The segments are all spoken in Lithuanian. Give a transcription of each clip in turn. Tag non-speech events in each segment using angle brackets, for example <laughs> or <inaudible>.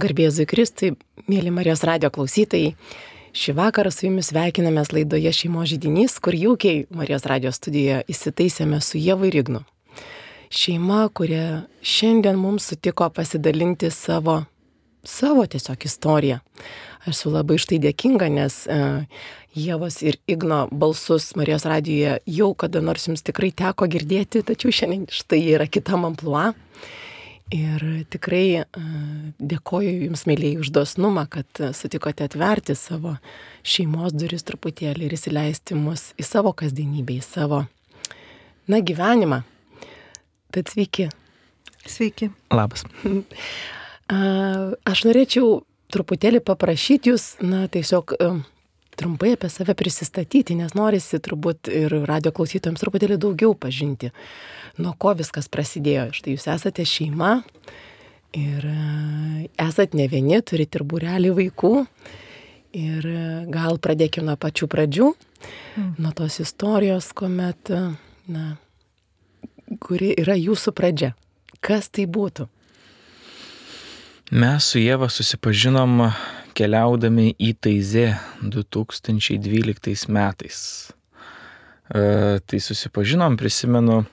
Garbėzui Kristui, mėly Marijos radio klausytojai, šį vakarą su jumis sveikinamės laidoje Šeimo žydinys, kur jaukiai Marijos radio studijoje įsitaisėme su Jėvu ir Ignu. Šeima, kurie šiandien mums sutiko pasidalinti savo, savo tiesiog istoriją. Aš esu labai štai dėkinga, nes uh, Jėvos ir Igno balsus Marijos radijoje jau kada nors jums tikrai teko girdėti, tačiau šiandien štai yra kitam amplua. Ir tikrai dėkoju Jums, mėlyjei, už dosnumą, kad sutikote atverti savo šeimos duris truputėlį ir įsileisti mus į savo kasdienybę, į savo, na, gyvenimą. Tad sveiki. Sveiki. Labas. Aš norėčiau truputėlį paprašyti Jūs, na, tiesiog trumpai apie save prisistatyti, nes norisi turbūt ir radio klausytojams truputėlį daugiau pažinti nuo ko viskas prasidėjo. Štai jūs esate šeima ir e, esate ne vieni, turite ir burelį vaikų. Ir e, gal pradėkime nuo pačių pradžių, mm. nuo tos istorijos, kuomet, e, na, kuri yra jūsų pradžia. Kas tai būtų? Mes su Jėva susipažinom keliaudami į Taizė 2012 metais. E, tai susipažinom, prisimenu,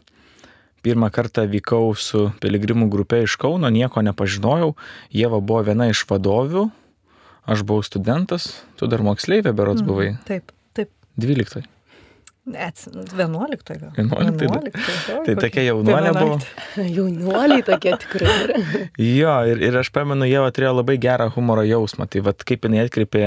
Pirmą kartą vykau su piligrimų grupe iš Kauno, nieko nepažinojau. Jėva buvo viena iš vadovių, aš buvau studentas, tu dar moksleivė berots Mhm. buvai. Taip, taip. 12. Net 11 gal. 11, 11 Tai tokia jaunuolė buvo. <laughs> Jaunuoliai tokie tikrai. <laughs> Jo, ir, ir aš pamenu, Jėva turėjo labai gerą humoro jausmą. Tai vad kaip jinai atkreipė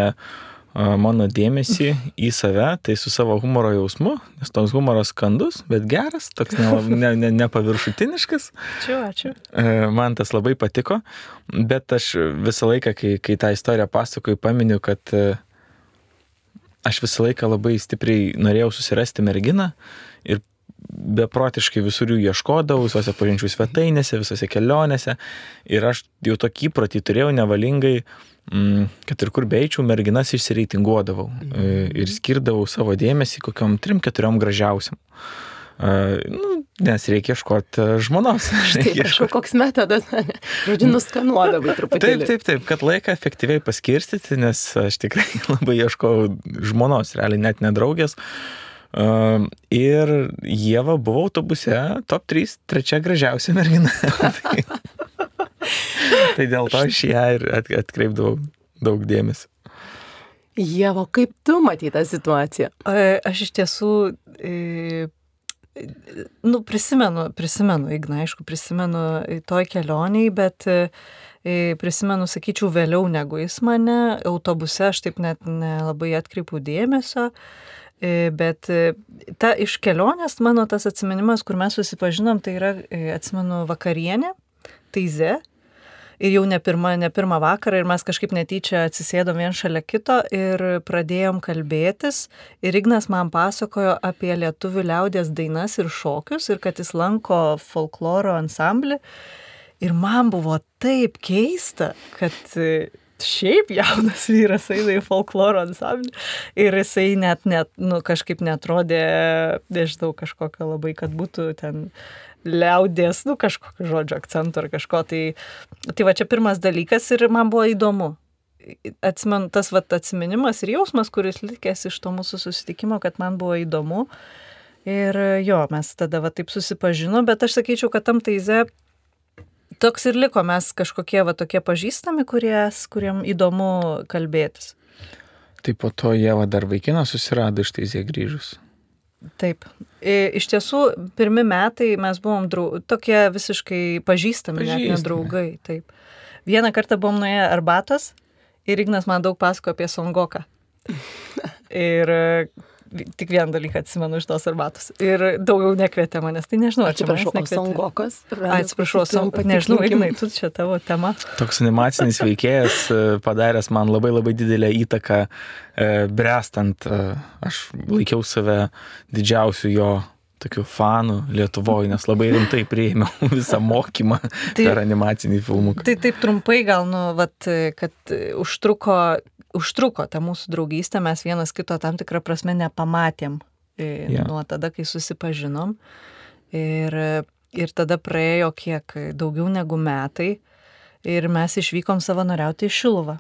mano dėmesį į save, tai su savo humoro jausmu, nes toks humoras skandus, bet geras, toks nepaviršutiniškas. Ne, ne, nepaviršutiniškas. Ačiū, ačiū. E, Man tas labai patiko, bet aš visą laiką, kai, kai tą istoriją pasakoju, paminiu, kad e, aš visą laiką labai stipriai norėjau susirasti merginą ir beprotiškai visur jų ieškodavau, visose pažinčių svetainėse, visose kelionėse ir aš jau tokį įprotį turėjau nevalingai, mm, kad ir kur beičiau, merginas išsireitinguodavau e, ir skirdavau savo dėmesį kokiam trim, keturiom gražiausiam. Uh, nu, nes reikia ieškoti žmonos. <laughs> Štai prašau, koks metodas. <laughs> Žodžiu, nuskanuodavai Taip, truputėlį. taip, taip, kad laiką efektyviai paskirstyti, nes aš tikrai <laughs> labai ieškojau žmonos, realiai net nedraugės. Uh, ir Jėva buvo autobuse, top 3, trečia gražiausia mergina. tai, tai dėl to aš ją ir at, atkreipdavau daug dėmesio. Jievo, kaip tu matai tą situaciją? E, Aš iš tiesų, e, nu, prisimenu, prisimenu, Igna, aišku, prisimenu toj kelioniai, bet e, prisimenu, sakyčiau, vėliau negu jis mane, autobuse aš taip net nelabai atkreipiau dėmesio. E, Bet e, ta iš kelionės mano tas atsiminimas, kur mes susipažinom, tai yra, atsimenu, vakarienė, taize. Ir jau ne pirmą, ne pirmą vakarą ir mes kažkaip netyčia atsisėdom vien šalia kito ir pradėjom kalbėtis. Ir Ignas man pasakojo apie lietuvių liaudės dainas ir šokius ir kad jis lanko folkloro ansamblį. Ir man buvo taip keista, kad e, šiaip jaunas vyras eina į folkloro ansamblį ir jisai net, net nu, kažkaip netrodė, nežinau, kažkokio labai, kad būtų ten liaudės, nu kažkokio žodžio akcento ar kažko. Tai, tai va čia pirmas dalykas ir man buvo įdomu. Atsimenu, tas va atsiminimas ir jausmas, kuris likęs iš to mūsų susitikimo, kad man buvo įdomu. Ir jo, mes tada va taip susipažinom, bet aš sakyčiau, kad tam taize toks ir liko, mes kažkokie va tokie pažįstami, kuries, kuriem įdomu kalbėtis. Tai po to Jėva dar vaikiną susirado iš teisė grįžus. Taip. Iš tiesų, pirmi metai mes buvom drau... tokie visiškai pažįstami, net Pažįstami. draugai. Taip. Vieną kartą buvom nuėję arbatos ir Ignas man daug pasako apie Songoką. <laughs> Ir tik vieną dalyką atsimenu iš tos arbatos. Ir daugiau nekvietė manęs, tai nežinau, ar čia nekvietė. Songokas? Atsiprašau, son... nežinau, Ignai, tu čia tavo tema. Toks animacinis veikėjas e, padaręs man labai labai didelę įtaką e, brestant. e, Aš laikiau save didžiausiu jo tokiu fanu Lietuvoje, nes labai rimtai priėmiau <laughs> visą mokymą Tai- per animacinį filmuką. Tai taip trumpai gal, nu, vat, kad užtruko, užtruko ta mūsų draugystė, mes vienas kito tam tikrą prasme nepamatėm Jo. nuo tada, kai susipažinom. Ir, ir tada praėjo kiek daugiau negu metai. ir mes išvykom savanoriauti į Šiluvą.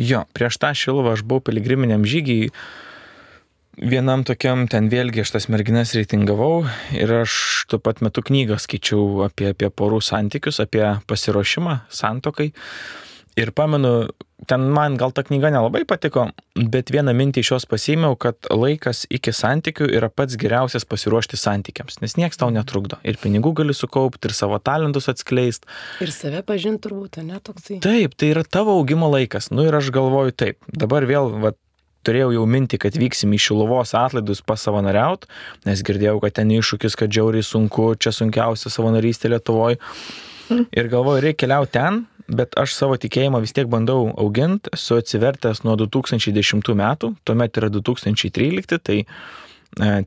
Jo, prieš tą Šiluvą aš buvau piligriminiam žygiai, vienam tokiam ten vėlgi aš tas merginas reitingavau ir aš tuo pat metu knygą skaičiau apie, apie porų santykius, apie pasiruošimą santokai. Ir pamenu, ten man gal ta knyga nelabai patiko, bet vieną mintį iš jos pasėmiau, kad laikas iki santykių yra pats geriausias pasiruošti santykiams, nes niekas tau netrukdo. Ir pinigų gali sukaupti, ir savo talentus atskleisti. Ir save pažinti turbūt, ne toksai. Taip, tai yra tavo augimo laikas. Nu ir aš galvoju taip, dabar vėl, va, turėjau jau mintį, kad vyksim į Šiluvos atlaidus pasavanoriaut, nes girdėjau, kad ten iššūkis, kad žiauriai sunku, čia sunkiausia savanorystė Lietuvoje. Ir galvoju, reikia keliauti ten, bet aš savo tikėjimą vis tiek bandau auginti, esu atsivertęs nuo 2010 metų, tuomet yra 2013, tai e,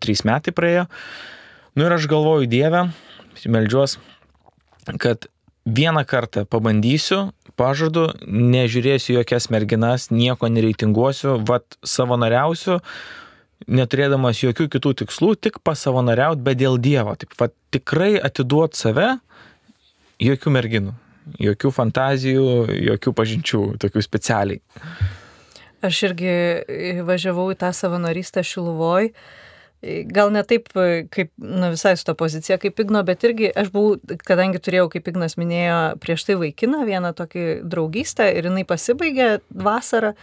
3 metai praėjo. Nu ir aš galvoju, Dieve, meldžiuos, kad vieną kartą pabandysiu, pažadu, nežiūrėsiu jokias merginas, nieko nereitinguosiu, vad savanoriausiu, neturėdamas jokių kitų tikslų, tik pasavanoriauti, bet dėl Dievo. Taip, va, tikrai atiduot save, jokių merginų jokių fantazijų, jokių pažinčių, tokių specialiai. Aš irgi važiavau į tą savanorystę Šiluvoj. Gal ne taip, kaip, nu visai su to pozicija kaip Igno, bet irgi aš buvau, kadangi turėjau, kaip Ignas minėjo, prieš tai vaikiną, vieną tokį draugystę ir jinai pasibaigė vasarą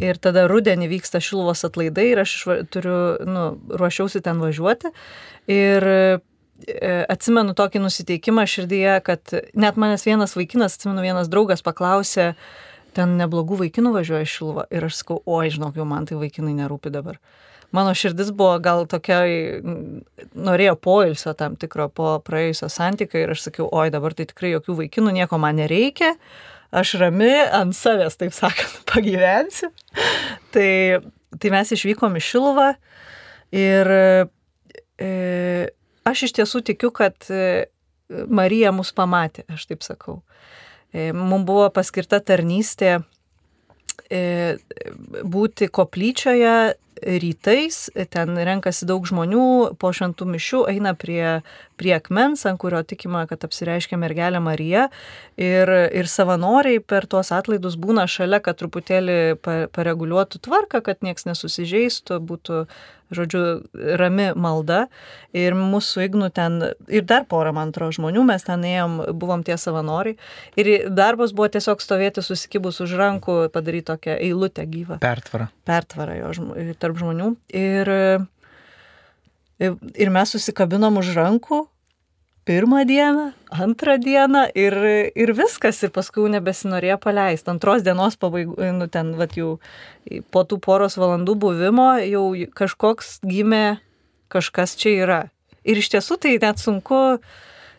ir tada rudenį vyksta Šiluvos atlaidai ir aš turiu, nu, ruošiausi ten važiuoti ir atsimenu tokį nusiteikimą širdyje, kad net manęs vienas vaikinas, atsimenu vienas draugas paklausė, ten neblogų vaikinų važiuoja šilva. Ir aš sakau, oi, žinok, jau man tai vaikinai nerūpi dabar. Mano širdis buvo gal tokia, norėjo poilsio tam tikro po praėjusio santykio ir aš sakiau, oi, dabar tai tikrai jokių vaikinų, nieko man nereikia, aš rami ant savęs, taip sakant, <laughs> pagyvensiu. tai, tai mes išvykom į Šiluvą ir e, Aš iš tiesų tikiu, kad e, Marija mus pamatė, aš taip sakau. E, Mums buvo paskirta tarnystė e, būti koplyčioje rytais, ten renkasi daug žmonių, po šventų mišių eina prie, prie akmens, ant kurio tikima, kad apsireiškia mergelė Marija. Ir, ir savanoriai per tuos atlaidus būna šalia, kad truputėlį pareguliuotų tvarką, kad nieks nesusižeistų, būtų žodžiu, rami malda. Ir mūsų Ignų ten, ir dar porą, man atrodo, žmonių, mes ten ėjom, buvom tie savanoriai. Ir darbas buvo tiesiog stovėti susikibus už rankų, padaryti tokią eilutę gyvą. Pertvarą. Pertvarą jo tarp žmonių. Ir, ir mes susikabinom už rankų pirmą dieną, antrą dieną ir, ir viskas, ir paskui nebesinorėjo paleisti. Antros dienos pabaigų, nu ten, va, jau po tų poros valandų buvimo jau kažkoks gimė, kažkas čia yra. Ir iš tiesų tai net sunku,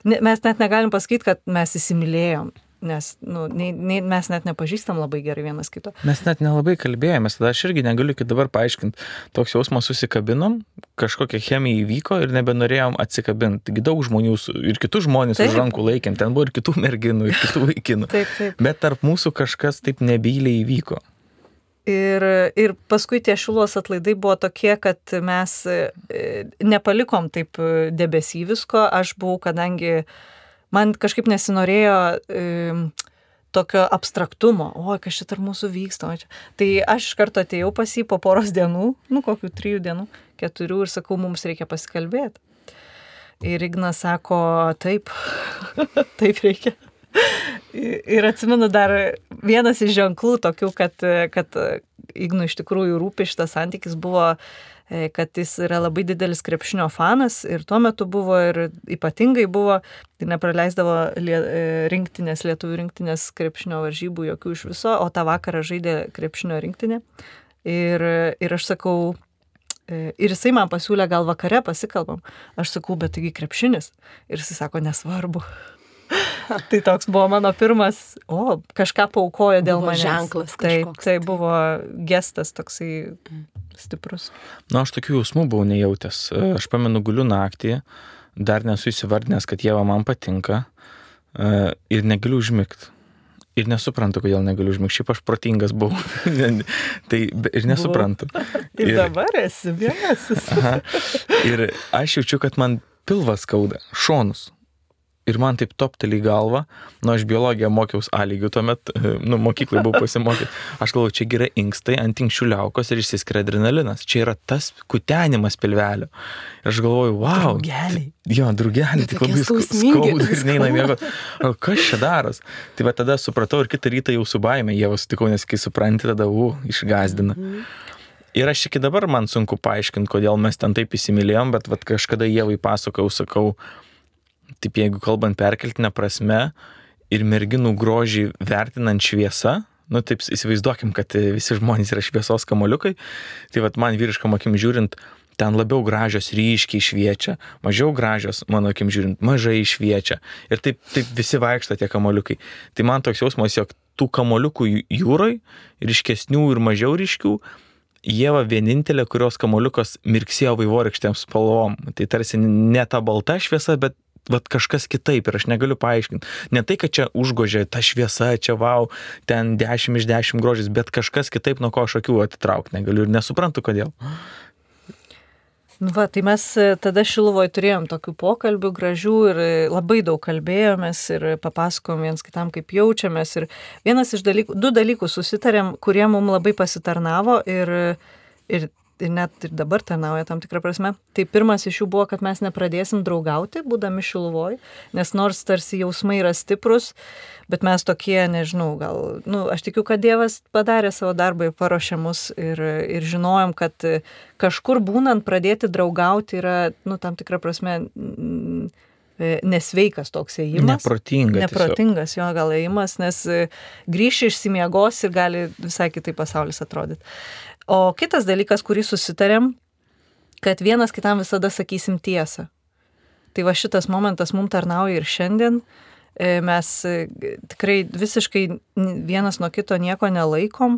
mes net negalim pasakyti, kad mes įsimylėjom nes nu, nei, nei, mes net nepažįstam labai gerai vienas kito. Mes net nelabai kalbėjomės, tada aš irgi negaliu iki dabar paaiškinti. Toks jausmas susikabinom, kažkokia chemija įvyko ir nebenorėjom atsikabinti. Taigi daug žmonių ir kitus žmonės taip. už rankų laikėm, ten buvo ir kitų merginų, ir kitų vaikinų. <laughs> taip, taip. Bet tarp mūsų kažkas taip nebyliai įvyko. Ir, ir paskui tie šilos atlaidai buvo tokie, kad mes e, nepalikom taip debesyvisko. Aš buvau, kadangi uh, man kažkaip nesinorėjo e, tokio abstraktumo, o kas čia tarp mūsų vyksta. Tai aš iš karto atėjau pas jį po poros dienų, nu kokių trijų dienų, keturių ir sakau, mums reikia pasikalbėti. Ir Ignas sako, taip, <laughs> taip reikia. Ir atsimenu dar vienas iš ženklų tokių, kad, kad Ignų iš tikrųjų rūpi šitas santykis buvo E, kad jis yra labai didelis krepšinio fanas ir tuo metu buvo ir ypatingai buvo, tai nepraleisdavo lie, e, rinktinės, lietuvių rinktinės krepšinio varžybų jokių iš viso, o tą vakarą žaidė krepšinio rinktinė. Ir, ir aš sakau, e, ir jisai man pasiūlė gal vakare pasikalbam. Aš sakau, bet taigi krepšinis. Ir jisai sako, nesvarbu. <laughs> tai toks buvo mano pirmas, o, kažką paukojo dėl manęs. Ženklas. Tai, tai buvo gestas toksai stiprus? Na, nu, aš tokių jausmų buvau nejautęs. Aš pamenu, guliu naktį, dar nesu įsivardinęs, kad Jėva man patinka e, ir negaliu užmigti. Ir nesuprantu, kodėl negaliu užmigti. Šiaip aš protingas buvau. <laughs> tai ir nesuprantu. <laughs> ir, ir dabar esi vienasis. ir aš jaučiu, kad man pilvas skauda, šonus. Ir man taip toptelį į galvą, nu aš biologiją mokiausi A lygių tuomet, nu mokyklai buvau pasimokęs, aš galvoju, čia yra inkstai ant inkščių liaukos ir išsiskiria adrenalinas, čia yra tas kutenimas pilvelio. Ir aš galvoju, wow. Drugeliai. Jo, drugeliai, tik labai skauda ir neina mėgoti. Kas čia daros? Tai va tada supratau ir kitą rytą jau su baime, jie sutikau, nes kai supranti, tada, u, išgazdina. Mhm. Ir aš iki dabar man sunku paaiškinti, kodėl mes ten taip įsimylėjom, bet vat, kažkada Jėvai pasakau, sakau, taip jeigu kalbant perkeltinę prasme ir merginų grožį vertinant šviesą, nu taip įsivaizduokim, kad visi žmonės yra šviesos kamoliukai, tai vad man vyriškam akim žiūrint, ten labiau gražios ryškiai šviečia, mažiau gražios, mano akim žiūrint, mažai šviečia. Ir taip, taip visi vaikšto tie kamoliukai. Tai man toks jausmas, jog tų kamoliukų jūroj, ryškesnių ir mažiau ryškių, Jėva vienintelė, kurios kamoliukas mirksėjo vaivorykštėms spalvom. Tai tarsi ne ta balta šviesa, bet vat, kažkas kitaip ir aš negaliu paaiškinti. Ne tai, kad čia užgožė ta šviesa, čia wow, ten 10 iš 10 grožis, bet kažkas kitaip nuo ko aš akių atitraukti negaliu ir nesuprantu kodėl. Nu va, tai mes e, tada Šiluvoje turėjom tokių pokalbių gražių ir e, labai daug kalbėjomės ir papasakom viens kitam, kaip jaučiamės. Ir vienas iš dalykų, du dalykus susitarėm, kurie mums labai pasitarnavo ir, ir ir net ir dabar tarnauja tam tikrą prasme. Tai pirmas iš jų buvo, kad mes nepradėsim draugauti, būdami šiluvoj, nes nors tarsi jausmai yra stiprus, bet mes tokie, nežinau, gal, nu, aš tikiu, kad Dievas padarė savo darbą ir paruošė mus ir, ir žinojom, kad kažkur būnant pradėti draugauti yra, nu, tam tikrą prasme nesveikas toks ėjimas. Neprotingas. Neprotingas jo gal ėjimas, nes grįši išsimiegos ir gali visai kitaip pasaulis atrodyti. O kitas dalykas, kurį susitarėm, kad vienas kitam visada sakysim tiesą. Tai va šitas momentas mums tarnauja ir šiandien. E, mes e, tikrai visiškai vienas nuo kito nieko nelaikom.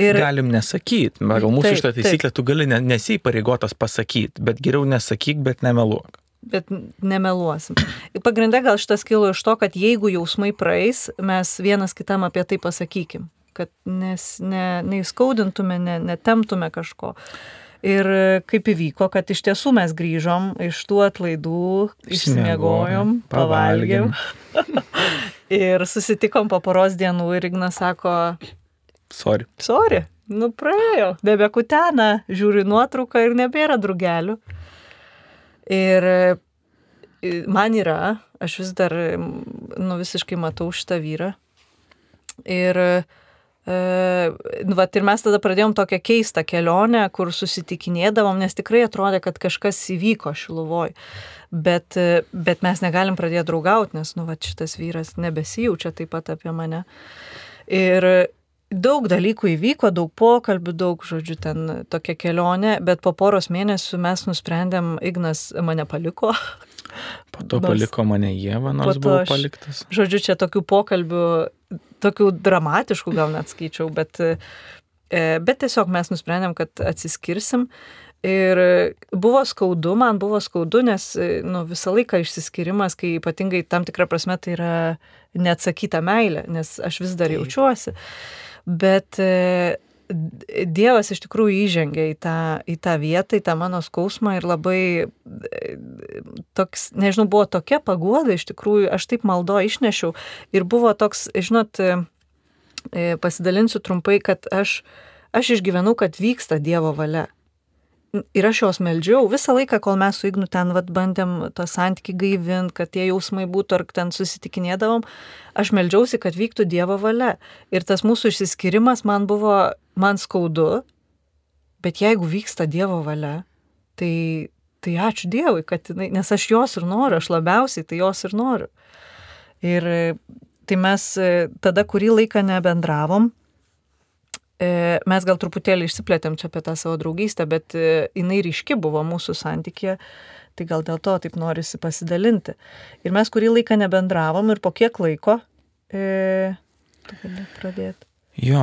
Ir... Galim nesakyti. Gal mūsų šitą taisyklę tu gali nesipareigotas pasakyti, bet geriau nesakyk, bet nemeluok bet nemeluosim. Pagrindė gal šitas kilo iš to, kad jeigu jausmai praeis, mes vienas kitam apie tai pasakykim kad nes, ne, neįskaudintume, ne, netemtume kažko. Ir kaip įvyko, kad iš tiesų mes grįžom iš tų atlaidų, išsimiegojom, pavalgėm. <laughs> ir susitikom po poros dienų ir Ignas sako, sorry. Sorry, nu praėjo, nebekutena, žiūri nuotrauką ir nebėra drugelių. Ir man yra, aš vis dar, nu visiškai matau šitą vyrą. Ir uh, E, vat, ir mes tada pradėjom tokią keistą kelionę, kur susitikinėdavom, nes tikrai atrodė, kad kažkas įvyko šiluvoj. Bet, bet mes negalim pradėti draugauti, nes nu, vat, šitas vyras nebesijaučia taip pat apie mane. Ir daug dalykų įvyko, daug pokalbių, daug, žodžiu, ten tokia kelionė, bet po poros mėnesių mes nusprendėm, Ignas mane paliko. Po to nors, paliko mane Jėva, nors buvo paliktas. Žodžiu, čia tokių pokalbių tokių dramatiškų gal net skaičiau, bet, e, bet tiesiog mes nusprendėm, kad atsiskirsim. Ir buvo skaudu, man buvo skaudu, nes nu, visą laiką išsiskirimas, kai ypatingai tam tikrą prasme tai yra neatsakyta meilė, nes aš vis dar jaučiuosi. Bet e, Dievas iš tikrųjų įžengė į tą, į tą vietą, į tą mano skausmą ir labai toks, nežinau, buvo tokia paguoda, iš tikrųjų, aš taip maldo išnešiau ir buvo toks, žinot, e, pasidalinsiu trumpai, kad aš, aš išgyvenau, kad vyksta Dievo valia. Ir aš jos meldžiau visą laiką, kol mes su Ignu ten vat, bandėm tą santykį gaivinti, kad tie jausmai būtų, ar ten susitikinėdavom, aš meldžiausi, kad vyktų Dievo valia. Ir tas mūsų išsiskirimas man buvo, man skaudu, bet jeigu vyksta Dievo valia, tai, tai ačiū Dievui, kad, nes aš jos ir noriu, aš labiausiai tai jos ir noriu. Ir tai mes tada kurį laiką nebendravom, E, mes gal truputėlį išsiplėtėm čia apie tą savo draugystę, bet e, jinai ryški buvo mūsų santykė, tai gal dėl to taip norisi pasidalinti. Ir mes kurį laiką nebendravom ir po kiek laiko, e, tu gali pradėti. Jo,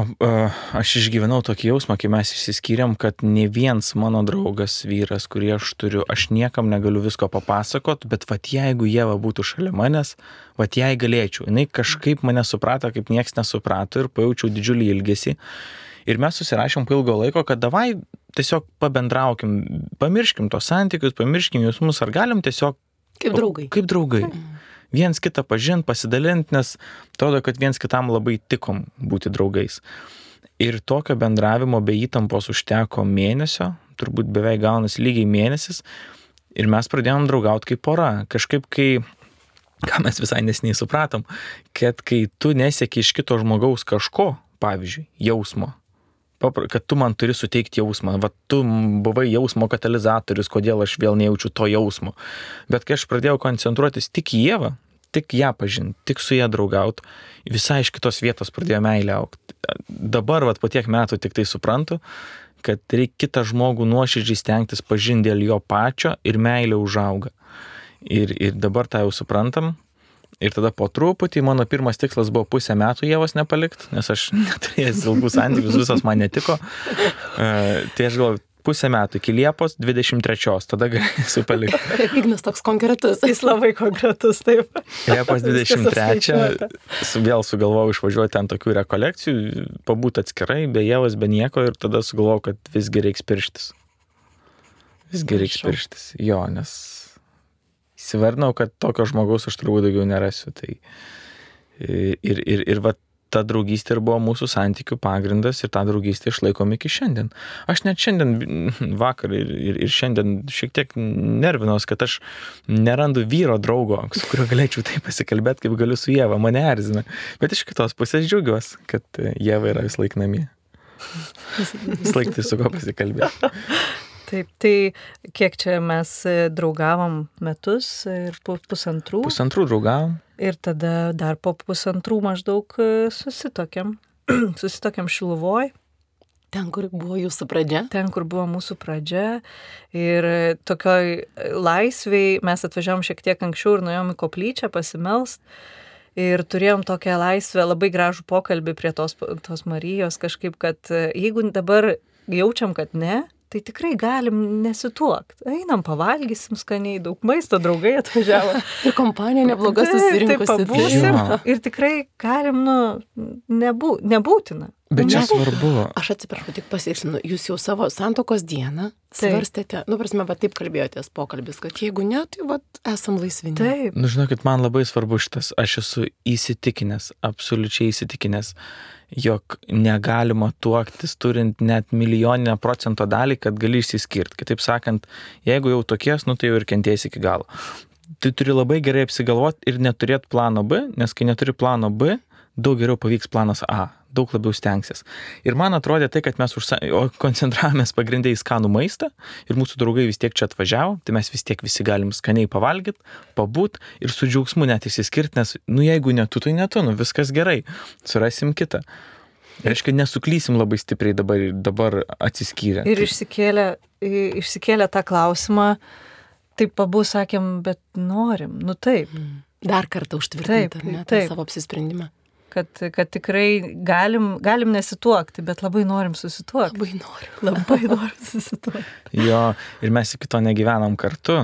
aš išgyvenau tokį jausmą, kai mes išsiskyrėm, kad ne viens mano draugas, vyras, kurį aš turiu, aš niekam negaliu visko papasakot, bet vat jeigu Jėva būtų šalia manęs, vat jai galėčiau. Jis kažkaip mane suprato, kaip nieks nesuprato ir pajaučiau didžiulį ilgesį. Ir mes susirašėm po ilgo laiko, kad davai tiesiog pabendraukim, pamirškim tos santykius, pamirškim jausmus, ar galim tiesiog... Kaip draugai. Kaip draugai. Mm. Viens kitą pažint, pasidalint, nes atrodo, kad viens kitam labai tikom būti draugais. Ir tokio bendravimo be įtampos užteko mėnesio, turbūt beveik gaunasi lygiai mėnesis. Ir mes pradėjom draugauti kaip pora. Kažkaip kai, ką mes visai nesiniai supratom, kad kai tu nesieki iš kito žmogaus kažko, pavyzdžiui, jausmo, kad tu man turi suteikti jausmą, va tu buvai jausmo katalizatorius, kodėl aš vėl nejaučiu to jausmo. Bet kai aš pradėjau koncentruotis tik į Jėvą, tik ją pažinti, tik su ją draugauti, visai iš kitos vietos pradėjo meilė aukti. Dabar, va po tiek metų tik tai suprantu, kad reikia kitą žmogų nuoširdžiai stengtis pažinti dėl jo pačio ir meilė užauga. Ir, ir dabar tą jau suprantam, Ir tada po truputį mano pirmas tikslas buvo pusę metų Jėvos nepalikti, nes aš neturėjęs ilgus santykius, visas man netiko. Uh, tai aš galvoju, pusę metų iki Liepos 23, tada galėsiu palikti. Ignas toks konkretus. Jis labai konkretus, taip. Liepos 23 su, vėl sugalvojau išvažiuoti ten tokių rekolekcijų, pabūti atskirai, be Jėvos, be nieko ir tada sugalvojau, kad visgi reiks pirštis. Visgi reiks pirštis. Jo, nes įsivardinau, kad tokio žmogaus aš turbūt daugiau nerasiu. Tai ir, ir, ir va, ta draugystė ir buvo mūsų santykių pagrindas ir tą draugystę išlaikom iki šiandien. Aš net šiandien, <clears throat> vakar ir, ir, ir šiandien šiek tiek nervinos, kad aš nerandu vyro draugo, su kuriuo galėčiau taip pasikalbėti, kaip galiu su Jėva, mane erzina. Bet iš kitos pusės džiaugiuosi, kad Jėva yra vis laik namie. <laughs> Vis laik tai su kuo pasikalbėti. Taip, tai kiek čia mes e, draugavom metus ir pusantrų. Pusantrų draugavom. Ir tada dar po pusantrų maždaug e, susitokiam. <clears throat> susitokiam Šiluvoj. Ten, kur buvo jūsų pradžia? Ten, kur buvo mūsų pradžia. Ir e, tokioj laisviai mes atvažiavom šiek tiek anksčiau ir nuėjom į koplyčią pasimelst. Ir turėjom tokią laisvę, labai gražų pokalbį prie tos, tos Marijos, kažkaip, kad jeigu dabar jaučiam, kad ne, tai tikrai galim nesituokt. Einam, pavalgysim skaniai, daug maisto, draugai atvažiavo. <laughs> ir kompanija nebloga susirinkusi. Tai pabūsim. Ir tikrai galim, nu, nebū, nebūtina. Bet čia svarbu. Aš atsiprašau, tik pasieksinu, jūs jau savo santokos dieną svarstėte, nu, prasme, va taip kalbėjotės pokalbis, kad jeigu ne, tai va esam laisvi. Taip. Nu, žinokit, man labai svarbu šitas, aš esu įsitikinęs, absoliučiai įsitikinęs, jog negalima tuoktis turint net milijoninę procento dalį, kad gali išsiskirti. Kitaip sakant, jeigu jau tokies, nu tai jau ir kentėsi iki galo. Tu turi labai gerai apsigalvoti ir neturėti plano B, nes kai neturi plano B, daug geriau pavyks planas A daug labiau stengsis. Ir man atrodė tai, kad mes užsa... koncentravomės pagrindai į skanų maistą ir mūsų draugai vis tiek čia atvažiavo, tai mes vis tiek visi galim skaniai pavalgyti, pabūt ir su džiaugsmu net įsiskirti, nes, nu jeigu ne tu, tai ne tu, nu viskas gerai, surasim kitą. Reiškia, nesuklysim labai stipriai dabar, dabar atsiskyrę. Ir išsikėlė, išsikėlė tą klausimą, taip pabu sakėm, bet norim, nu taip. Dar kartą užtvirtinti, ar ne, tą savo apsisprendimą kad, kad tikrai galim, galim nesituokti, bet labai norim susituokti. Labai norim. <laughs> Labai norim susituokti. jo, ir mes iki to negyvenam kartu.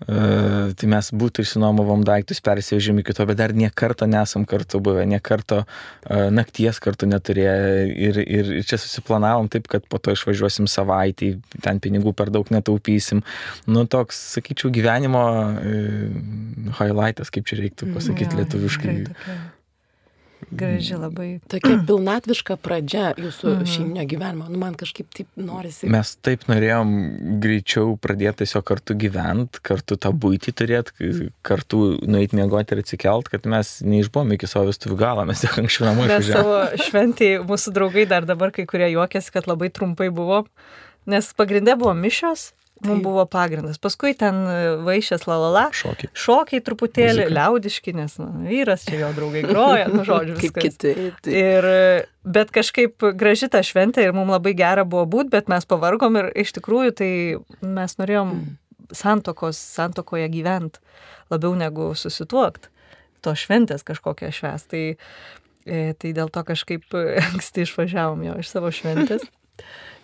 Uh, tai mes būtų išsinuomovom daiktus, persivežėm iki to, bet dar nie karto nesam kartu buvę, nie karto uh, nakties kartu neturėję ir, ir, ir čia susiplanavom taip, kad po to išvažiuosim savaitį, ten pinigų per daug netaupysim. Nu, toks, sakyčiau, gyvenimo uh, highlightas, kaip čia reiktų pasakyti ja, lietuviškai. Tikrai, tokia Graži labai. Tokia pilnatviška pradžia jūsų mm. šeiminio gyvenimo. Nu, man kažkaip taip norisi. Mes taip norėjom greičiau pradėti tiesiog kartu gyventi, kartu tą būtį turėti, kartu nueiti miegoti ir atsikelt, kad mes neišbuvom iki savo vestuvių galo, mes tiek anksčiau namų išvažiavome. Mes savo šventį, mūsų draugai dar dabar kai kurie juokėsi, kad labai trumpai buvo, nes pagrindė buvo mišios Mums buvo pagrindas. Paskui ten e, vaišės lalala. Šokiai. Šokiai truputėlį, Muzika. liaudiški, nes nu, vyras čia jo draugai groja, nu žodžiu. <laughs> Kaip kiti. Ir, bet kažkaip graži ta šventė ir mums labai gera buvo būti, bet mes pavargom ir iš tikrųjų tai mes norėjom mm. santokos, santokoje gyventi labiau negu susituokti. To šventės kažkokią švęs. Tai, e, tai dėl to kažkaip <laughs> anksti išvažiavom jo iš savo šventės. <laughs>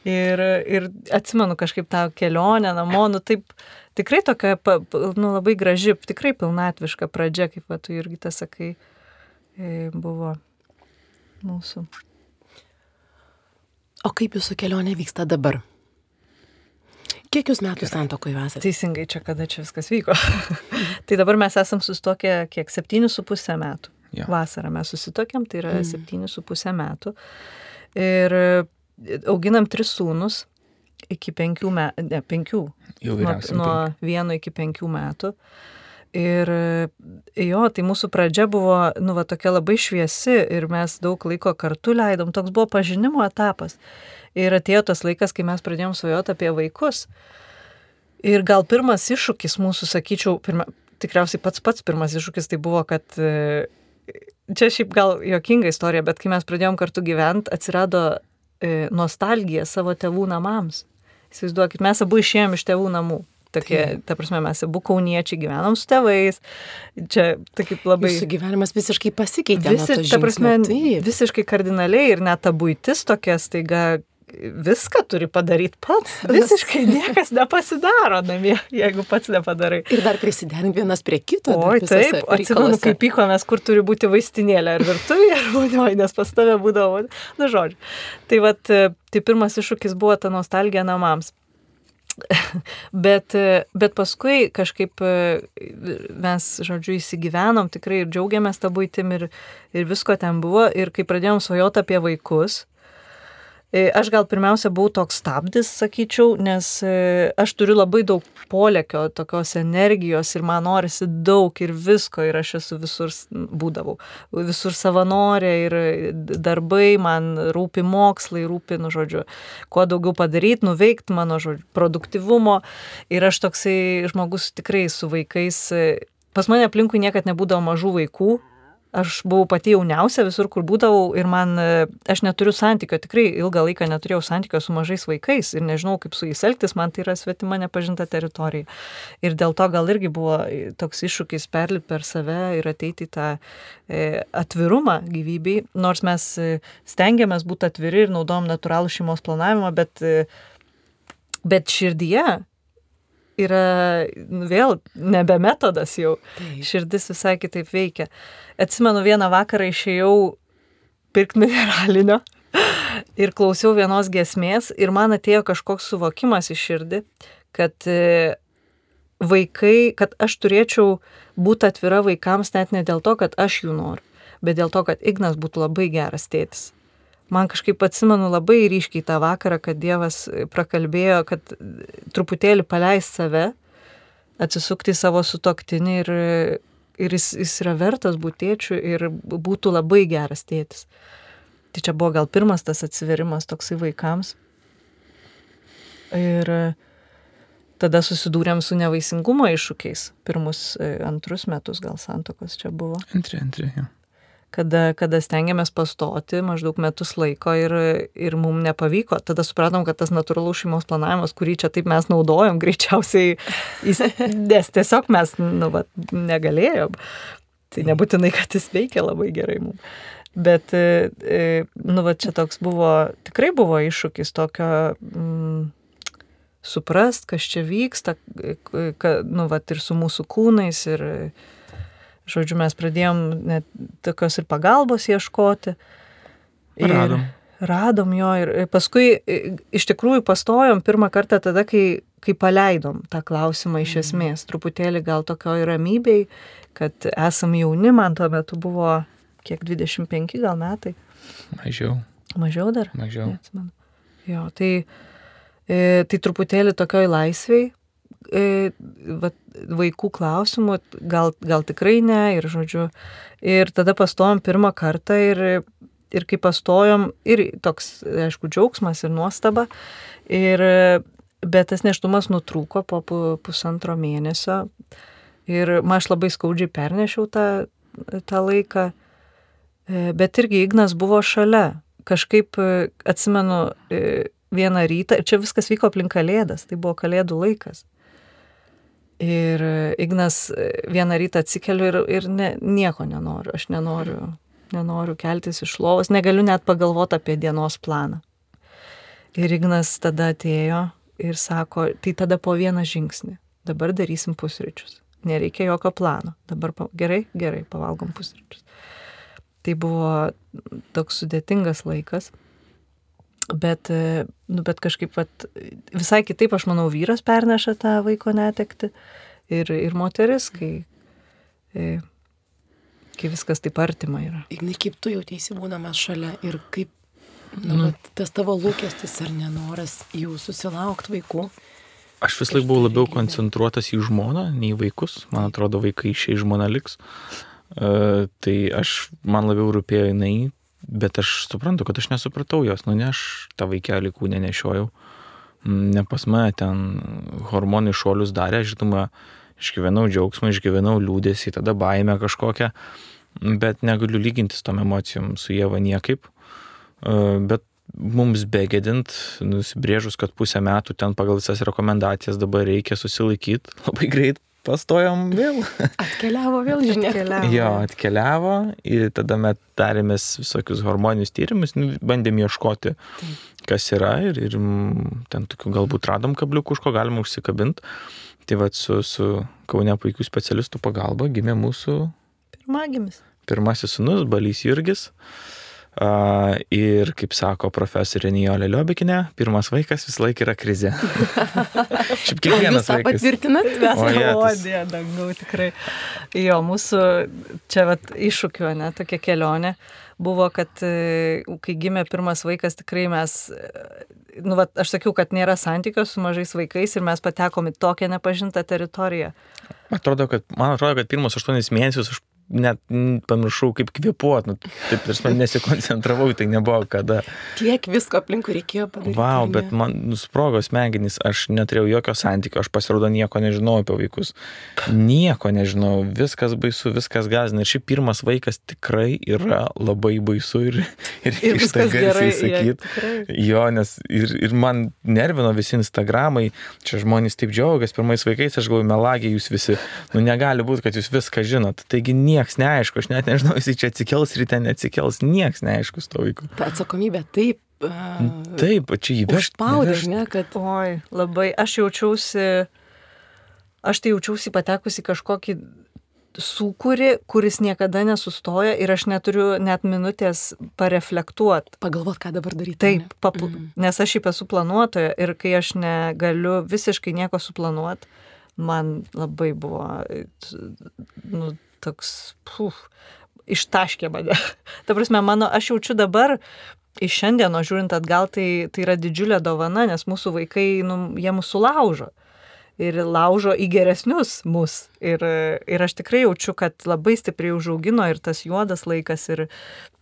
Ir, ir atsimenu kažkaip tą kelionę namo, nu taip, tikrai tokia, nu labai graži, tikrai pilnatviška pradžia, kaip va, tu irgi tas sakai, e, buvo mūsų. O kaip jūsų kelionė vyksta dabar? Kiek jūs metų santokoje esate? Teisingai, čia kada čia viskas vyko. <laughs> tai dabar mes esam susitokę kiek 7,5 metų. Jo. Vasarą mes susitokėm, tai yra mm. 7,5 metų. Ir auginam tris sūnus iki penkių metų, ne, penkių. Jau Nuo, nuo vieno iki penkių metų. Ir e, jo, tai mūsų pradžia buvo, nu, va, tokia labai šviesi ir mes daug laiko kartu leidom, toks buvo pažinimo etapas. Ir atėjo tas laikas, kai mes pradėjom svajoti apie vaikus. Ir gal pirmas iššūkis mūsų, sakyčiau, pirma, tikriausiai pats pats pirmas iššūkis tai buvo, kad e, čia šiaip gal jokinga istorija, bet kai mes pradėjom kartu gyventi, atsirado e, nostalgija savo tėvų namams. Įsivaizduokit, mes abu išėjom iš tėvų namų. Tokie, ta prasme, mes abu kauniečiai gyvenom su tėvais. Čia taip labai... Jūsų gyvenimas visiškai pasikeitė. Visi, ta prasme. Taip. visiškai kardinaliai ir net ta būtis tokia staiga viską turi padaryti pats. <laughs> Visiškai niekas nepasidaro namie, jeigu pats nepadarai. Ir dar prisiderint vienas prie kito. visuose taip, atsimenu, reikaluose. kai pykomės, kur turi būti vaistinėlė, ar virtuvė, ar vonioje, nes pas tave būdavo, na žodžiu. Tai vat, e, tai pirmas iššūkis buvo ta nostalgija namams. <laughs> bet, e, bet paskui kažkaip e, mes, žodžiu, įsigyvenom, tikrai ir džiaugiamės tą būtim ir, ir visko ten buvo. Ir kai pradėjom svajoti apie vaikus, aš gal pirmiausia buvau toks stabdis, sakyčiau, nes e, aš turiu labai daug polėkio, tokios energijos ir man norisi daug ir visko ir aš esu visur būdavau. Visur savanorė ir darbai, man rūpi mokslai, rūpi, nu, žodžiu, kuo daugiau padaryti, nuveikti mano, žodžiu, produktivumo. Ir aš toksai žmogus tikrai su vaikais. e, Pas mane aplinkui niekad nebūdavo mažų vaikų. Aš buvau pati jauniausia visur, kur būdavau ir man, e, aš neturiu santykio, tikrai ilgą laiką neturėjau santykio su mažais vaikais ir nežinau, kaip su jais elgtis, man tai yra svetima nepažinta teritorija. Ir dėl to gal irgi buvo e, toks iššūkis perlipti per save ir ateiti tą e, atvirumą gyvybei, nors mes stengiamės būti atviri ir naudojam natūralų šeimos planavimą, bet, bet širdyje yra nu, vėl nebe metodas jau. Taip. Širdis visai kitaip veikia. Atsimenu, vieną vakarą išėjau pirkti mineralinio <laughs> ir klausiau vienos gesmės ir man atėjo kažkoks suvokimas į širdį, kad e, vaikai, kad aš turėčiau būti atvira vaikams net ne dėl to, kad aš jų noriu, bet dėl to, kad Ignas būtų labai geras tėtis. Man kažkaip atsimenu labai ryškiai tą vakarą, kad Dievas prakalbėjo, kad truputėlį paleis save, atsisukti į savo sutoktinį ir, ir jis, jis yra vertas būti tėčiu ir būtų labai geras tėtis. Tai čia buvo gal pirmas tas atsiverimas toksai vaikams. Ir tada susidūrėm su nevaisingumo iššūkiais. Pirmus e, antrus metus gal santokos čia buvo Antri, antri, jo. Kada, kada stengiamės pastoti maždaug metus laiko ir, ir mums nepavyko. Tada supratom, kad tas natūralus šeimos planavimas, kurį čia taip mes naudojom, <laughs> greičiausiai, jis, nes tiesiog mes nu, va, negalėjom. Tai nebūtinai, kad jis veikia labai gerai mums. Bet, e, e, nu, va, čia toks buvo, tikrai buvo iššūkis tokio mm, suprast, kas čia vyksta, ka, nu, va, ir su mūsų kūnais, ir, žodžiu, mes pradėjom net tokios ir pagalbos ieškoti. Ir Radom. Radom jo ir paskui iš tikrųjų pastojom pirmą kartą tada, kai, kai paleidom tą klausimą iš esmės, truputėlį gal tokioj ramybei, kad esam jauni, man tuo metu buvo kiek 25 gal metai, Mažiau, mažiau dar. mažiau. Neatsimenu. Jo, tai, tai truputėlį tokioj laisviai, e, va, vaikų klausimų, gal, gal tikrai ne, ir žodžiu, ir tada pastojom pirmą kartą ir, ir kai pastojom, ir toks, aišku, džiaugsmas ir nuostaba, ir, bet tas neštumas nutrūko po pu- pusantro mėnesio ir man aš labai skaudžiai pernešiau tą, tą laiką, E, bet irgi Ignas buvo šalia. Kažkaip e, atsimenu e, vieną rytą, ir čia viskas vyko aplink kalėdas, tai buvo kalėdų laikas. Ir e, Ignas e, vieną rytą atsikeliu ir, ir ne, nieko nenoriu, aš nenoriu, nenoriu keltis iš lovos, negaliu net pagalvoti apie dienos planą. Ir Ignas tada atėjo ir sako, tai tada po vieną žingsnį, dabar darysim pusryčius. Nereikia jokio plano. Dabar pa... gerai, gerai, pavalgom pusryčius. Tai buvo toks sudėtingas laikas. Bet, e, nu, bet kažkaip vat, visai kitaip, aš manau, vyras perneša tą vaiko netekti ir, ir moteris, kai, e, kai viskas taip artima yra. Ignai, kaip tu jautiesi būdamas šalia ir kaip nu, nu. tas tavo lūkestis ar nenoras jų susilaukti vaikų. Aš vis laik buvau labiau koncentruotas į žmoną, nei į vaikus. Man atrodo, vaikai išėjai žmona liks. Uh, tai aš, man labiau rūpėjo jinai, bet aš suprantu, kad aš nesupratau jos, nu ne aš tą vaikelį kūnę nešiojau, mm, ne pas mane ten hormonai šuolius darė, žinoma, išgyvenau džiaugsmą, išgyvenau liūdėsi, tada baimę kažkokią, bet negaliu lygintis tom emocijom su Jėva niekaip. E, bet mums begėdint, nusibrėžus, kad pusę metų ten pagal visas rekomendacijas dabar reikia susilaikyti, <laughs> labai greit pastojom vėl. Atkeliavo vėl, žinia. Atkeliavo. Jo, atkeliavo ir tada mes darėmės visokius hormoninius tyrimus, nu, bandėm ieškoti, kas yra ir, ir ten tokių galbūt radom kabliukų, už ko galima užsikabinti. Tai vad su, su Kaune puikių specialistų pagalba gimė mūsų Pirmagimis. pirmasis sunus, Balys Jurgis. Uh, ir kaip sako profesorė Nijolė Liobikinė, pirmas vaikas visą laiką yra krizė. <laughs> Šiaip kiekvienas Jūs tą patvirtinat? Jetus. Dieve, dangau, tikrai. Jo, mūsų čia vat, iššūkiu, ne, tokia kelionė buvo, kad e, kai gimė pirmas vaikas, tikrai mes, e, nu, vat, aš sakiau, kad nėra santykio su mažais vaikais ir mes patekom į tokią nepažintą teritoriją. Atrodo, kad, man atrodo, kad pirmus aštuonis mėnesius aš net pamiršau, kaip kvepuot, nu, taip ir man nesikoncentravau, tai nebuvo kada. Tiek visko aplinkui reikėjo padaryti. Wow, ar bet man nusprogo smegenys, aš neturėjau jokio santykio, aš pasirodo nieko nežinau apie vaikus. Nieko nežinau, viskas baisu, viskas gazina. Ir šiaip pirmas vaikas tikrai yra labai baisu ir, ir, Ir tai gerai. garsiai sakyti. Jo, nes ir, ir man nervino visi Instagramai, čia žmonės taip džiaugiasi pirmais vaikais, aš galvoju, melagiai jūs visi, nu negali būti, kad jūs viską žinot. Taigi nieks neaišku, aš net nežinau, jis čia atsikels ryte, neatsikels, nieks neaišku su to vaiku. Ta atsakomybė taip. Uh, Taip, čia įvežti. Užspaudė, ne, kad Oi, labai, aš jaučiausi, aš tai jaučiausi patekusi kažkokį sūkurį, kuris niekada nesustoja ir aš neturiu net minutės pareflektuoti. pagalvot, ką dabar daryti. Taip, ne? papu, Mhm. nes aš šiaip esu planuotoja ir kai aš negaliu visiškai nieko suplanuoti, man labai buvo, nu, toks, puf, ištaškė mane. <laughs> Ta prasme, mano, aš jaučiu dabar, iš šiandieno žiūrint atgal, tai, tai yra didžiulė dovana, nes mūsų vaikai, nu, jie mūsų laužo. Ir laužo į geresnius mus. Ir, ir aš tikrai jaučiu, kad labai stipriai užaugino ir tas juodas laikas, ir,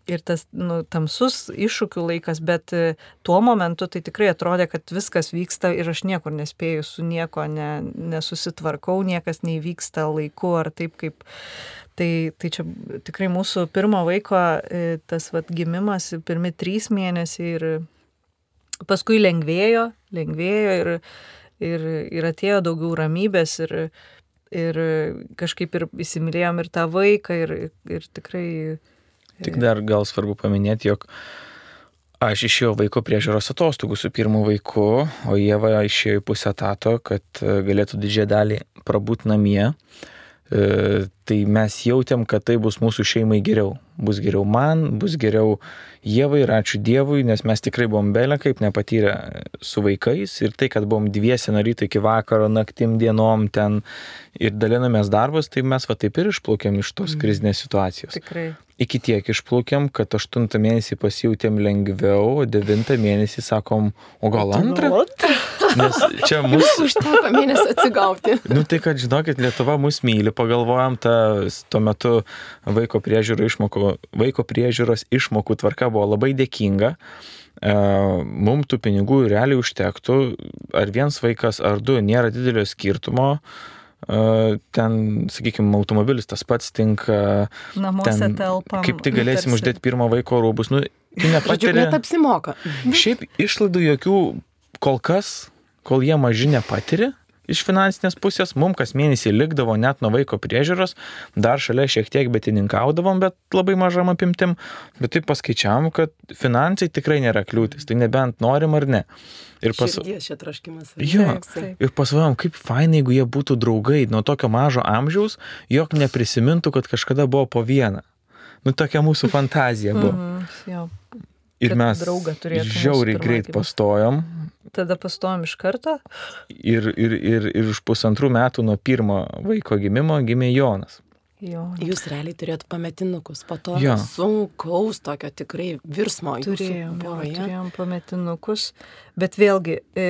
ir tas nu, tamsus iššūkių laikas, bet e, tuo momentu tai tikrai atrodė, kad viskas vyksta ir aš niekur nespėju, su nieko ne, nesusitvarkau, niekas neįvyksta laiku ar taip kaip. Tai, tai čia tikrai mūsų pirmo vaiko e, tas vat, gimimas, pirmi trys mėnesiai ir paskui lengvėjo, lengvėjo ir, ir, ir atėjo daugiau ramybės ir, ir kažkaip ir įsimylėjom ir tą vaiką ir, ir tikrai Tik dar gal svarbu paminėti, jog aš išėjau vaiko priežiūros atostogų su pirmu vaiku, o Jėva išėjo į pusę tato, kad e, galėtų didžiąją dalį prabūt namie. Tai mes jautėm, kad tai bus mūsų šeimai geriau. Bus geriau man, bus geriau Jėvai ir ačiū Dievui, nes mes tikrai buvom belė kaip nepatyrę su vaikais ir tai, kad buvom dviesi nuo ryto iki vakaro, naktim dienom ten ir dalinomės darbus, tai mes va taip ir išplaukėm iš tos krizinės situacijos. tikrai. Iki tiek išplaukėm, kad aštuntą mėnesį pasijutėm lengviau, o devintą mėnesį sakom, o gal antrą? Nes čia <laughs> mūsų Užteko mėnesį atsigauti. Nu tai, kad žinokit, Lietuva mus myli, pagalvojam, ta tuo metu vaiko, priežiūro išmokų, vaiko priežiūros išmokų tvarka buvo labai dėkinga. E, Mums tų pinigų realiai užtektų, ar vienas vaikas, ar du, nėra didelio skirtumo. E, Ten, sakykime, automobilis tas pats tinka. Namuose Ten, telpam. kaip tik galėsim tarsi. uždėti pirmą vaiko rūbus. Nu, Žodžiu, net apsimoka. Šiaip išlaidų jokių kol kas, kol jie maži nepatiri iš finansinės pusės, mums kas mėnesį likdavo net nuo vaiko priežiūros, dar šalia šiek tiek betininkaudavom, bet labai mažam apimtim, bet taip paskaičiavam, kad finansai tikrai nėra kliūtis, tai nebent norim ar ne. Ir pas... Čia traškimas. ar ne? Jo, ir pasvajom, kaip fainai, jeigu jie būtų draugai nuo tokio mažo amžiaus, jog neprisimintų, kad kažkada buvo po vieną. Nu, tokia mūsų fantazija buvo. Mhm, jo. Ir mes žiauriai greit pastojom Tada pastojom iš karto. ir, ir, ir, ir už pusantrų metų nuo pirmo vaiko gimimo gimė Jonas. Jo. Jūs realiai turėjot pametinukus, po to Jo. sunkaus tokio tikrai virsmo Turėjom, jo, turėjom pametinukus, bet vėlgi e,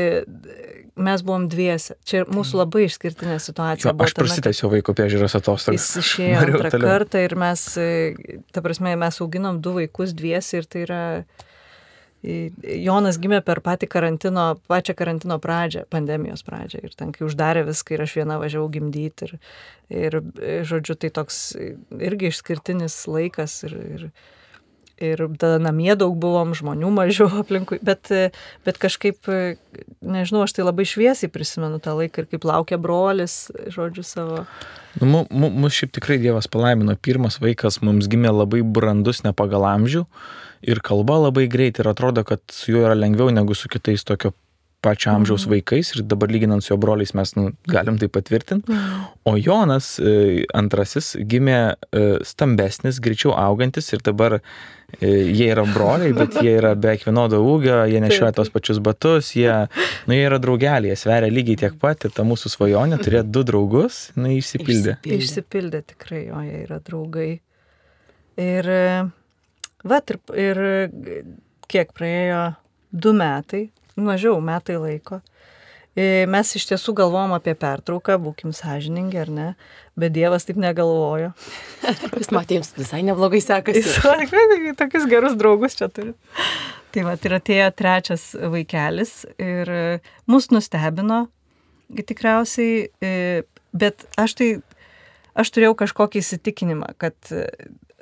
mes buvom dviese. Čia mūsų labai išskirtinė situacija. Jo, buvo aš prasitęsiau vaiko priežiūros atostogas. Jis išėjo antrą toliau. kartą ir mes, e, ta prasme, mes auginom du vaikus dviesi ir tai yra... Jonas gimė per patį karantino, pačią karantino pradžią, pandemijos pradžią. Ir ten, kai uždarė viską ir aš viena važiavau gimdyti. Ir, ir, žodžiu, tai toks irgi išskirtinis laikas. Ir, ir, ir tada namie daug buvom, žmonių mažiau <laughs> aplinkui. Bet, bet kažkaip, nežinau, aš tai labai šviesiai prisimenu tą laiką ir kaip laukia brolis, žodžiu, savo. Nu, mu- mu- mus šiaip tikrai Dievas palaimino. Pirmas vaikas mums gimė labai brandus, ne pagal amžių. Ir kalba labai greit ir atrodo, kad su juo yra lengviau negu su kitais tokio pačio amžiaus vaikais. Ir dabar lyginant su jo broliais mes nu, galim tai patvirtinti. O Jonas e, antrasis gimė e, stambesnis, greičiau augantis ir dabar e, jie yra broliai, bet <laughs> jie yra beveik vienodo ūgio, jie nešioja tos pačius batus, jie, nu, jie yra draugeliai, jie sveria lygiai tiek pat ir ta mūsų svajonė turėti du draugus, jinai išsipildė. Išsipildė. Išsipildė tikrai, o jie yra draugai. Ir, e, va, ir, ir kiek praėjo du metai, mažiau metai laiko. E, Mes iš tiesų galvom apie pertrauką, būkim sąžiningi ar ne, bet Dievas taip negalvojo. <laughs> Jūs matėte, jums visai neblogai sekasi. Jis tikrai <laughs> tokius gerus draugus čia turi. Tai va, ir atėjo trečias vaikelis ir e, mus nustebino tikriausiai, e, bet aš tai, aš turėjau kažkokį įsitikinimą, kad,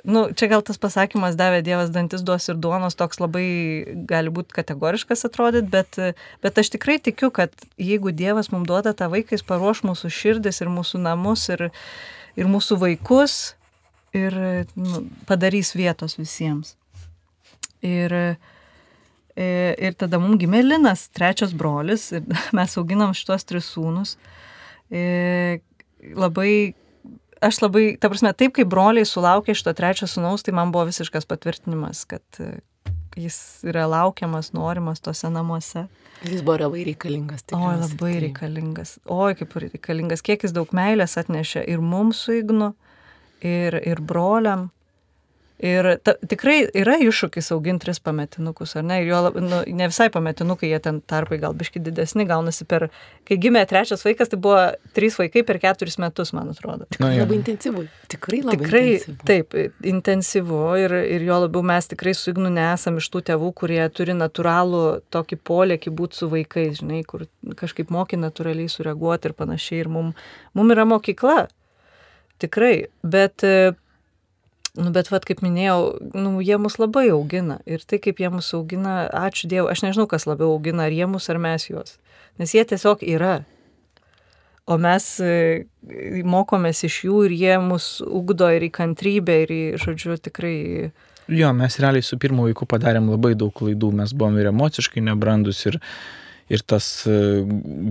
nu, čia gal tas pasakymas davė Dievas dantis duos ir duonos, toks labai gali būti kategoriškas atrodyt, bet, bet aš tikrai tikiu, kad jeigu Dievas mums duoda tą vaiką, jis paruoš mūsų širdis ir mūsų namus ir, ir mūsų vaikus ir nu, padarys vietos visiems. Ir, e, ir tada mums gimė Linas, trečias brolis, ir <laughs> mes auginam šitos tris sūnus. E, Labai, aš labai, ta prasme, taip kaip broliai sulaukė šito trečio sūnaus, tai man buvo visiškas patvirtinimas, kad e, jis yra laukiamas, norimas tose namuose. Jis buvo labai reikalingas. Tikriausiai, labai tai- reikalingas. Oi, kaip reikalingas. Kiek jis daug meilės atnešė ir mums su Ignu, ir, ir broliam. Ir ta, tikrai yra iššūkis auginti tris pametinukus, ar ne? Ir jo, nu, ne visai pametinukai, jie ten tarpai gal biški didesni, gaunasi per... Kai gimė trečias vaikas, tai buvo trys vaikai per keturis metus, man atrodo. Nu, jo. Labai intensyvu. Tikrai labai Tikrai intensyvu. taip, intensyvu ir, ir jo labiau mes tikrai su Ignu nesam iš tų tėvų, kurie turi natūralų tokį polėkį būti su vaikais, žinai, kur kažkaip moki natūraliai sureaguoti ir panašiai. Ir mums mum yra mokykla. Tikrai. Bet, e, nu, bet vad kaip minėjau, nu, jie mus labai augina. Ir tai, kaip jie mus augina, ačiū Dievui, aš nežinau, kas labiau augina, ar jie mus, ar mes juos. Nes jie tiesiog yra. O mes e, mokomės iš jų ir jie mus ugdo ir į kantrybę, ir į, žodžiu, tikrai... Jo, mes realiai su pirmu vaiku padarėm labai daug klaidų, mes buvom ir emociškai nebrandus, ir, ir tas e,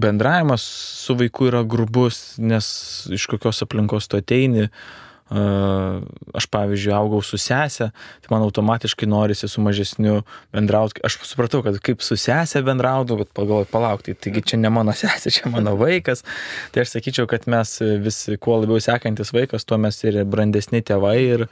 bendravimas su vaiku yra grubus, nes iš kokios aplinkos tu ateini. E, Aš, pavyzdžiui, augau su sesė, tai man automatiškai norisi su mažesniu bendrauti. Aš supratau, kad kaip su sesė bendraudu, bet pagalvoju, palaukti, taigi čia ne mano <laughs> sesė, čia mano vaikas. Tai aš sakyčiau, kad mes visi, kuo labiau sekantis vaikas, tuo mes ir brandesni tėvai ir,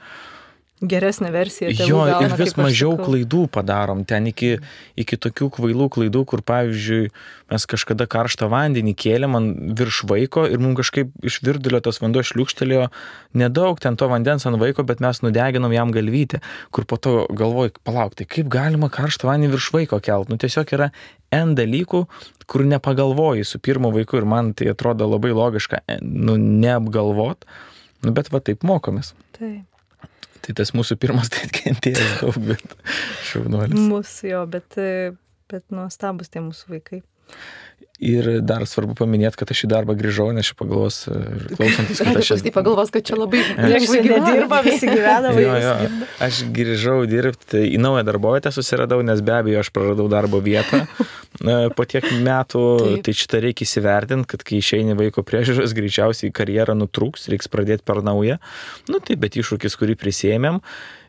Geresnė versija. Jo, ir gauna, vis kaip aš mažiau sakau. klaidų padarom. Ten iki, iki tokių kvailų klaidų, kur pavyzdžiui, mes kažkada karštą vandenį kėlėm ant virš vaiko ir mums kažkaip iš virdulio tas vanduo šliukštelėjo nedaug ten to vandens ant vaiko, bet mes nudeginom jam galvytę, kur po to galvoj, palauk, tai kaip galima karštą vandenį virš vaiko kelt. Nu tiesiog yra N dalykų, kur nepagavalvoji su pirmu vaiku ir man tai atrodo labai logiška, e, nu neapgalvot, nu bet va taip mokomės. Taip. Tai tas mūsų pirmas tai atkentėjęs <laughs> daug, bet šaunuolis. Mūsų jo, bet, bet nuostabus tie mūsų vaikai. Ir dar svarbu paminėti, kad aš į darbą grįžau, nes aš pagalvos, klausantis, kad aš Aš tai pagalvos, kad čia labai <laughs> Lengvai dirba, visi gyvena, Jo, jo. Aš grįžau dirbti į naują darbovietę, susiradau, nes be abejo aš praradau darbo vietą. <laughs> po tiek metų, Taip. tai šitą reikia įsivertinti, kad kai išeini vaiko priežiūros, greičiausiai karjera nutrūks, reiks pradėti per naują. Nu taip, bet iššūkis, kurį prisėmėm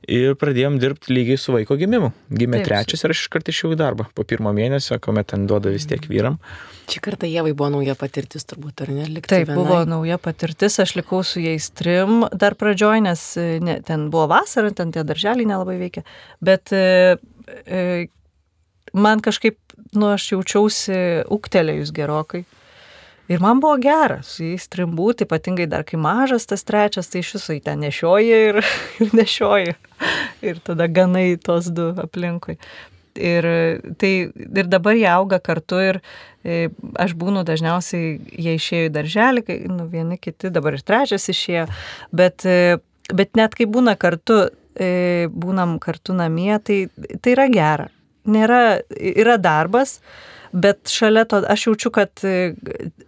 ir pradėjom dirbti lygiai su vaiko gimimu. Gimė Taip, trečias ir aš iškart išėjau į darbą po pirmo mėnesio, kuomet ten duoda vis tiek vyram. Šį kartą Jėvai buvo nauja patirtis turbūt, ar ne? Likti Taip, vienai. buvo nauja patirtis, aš likau su jais trim dar pradžioj, nes ne, ten buvo vasara, ten tie darželiai nelabai veikia, bet e, e, man kažkaip, nu, aš jaučiausi uktelėjus gerokai. Ir man buvo geras, su jais trim būti, ypatingai dar kai mažas tas trečias, tai iš viso į ten nešioji ir, <laughs> ir nešioji. Ir tada ganai tos du aplinkui. Ir, tai, ir dabar jie auga kartu ir e, aš būnu dažniausiai, jie išėjo į darželį, kai, nu, vieni kiti, dabar ir trečias išėjo, bet, e, bet net kai būna kartu, e, būnam kartu namie, tai, tai yra gera. Nėra, yra darbas, Bet šalia to aš jaučiu, kad e,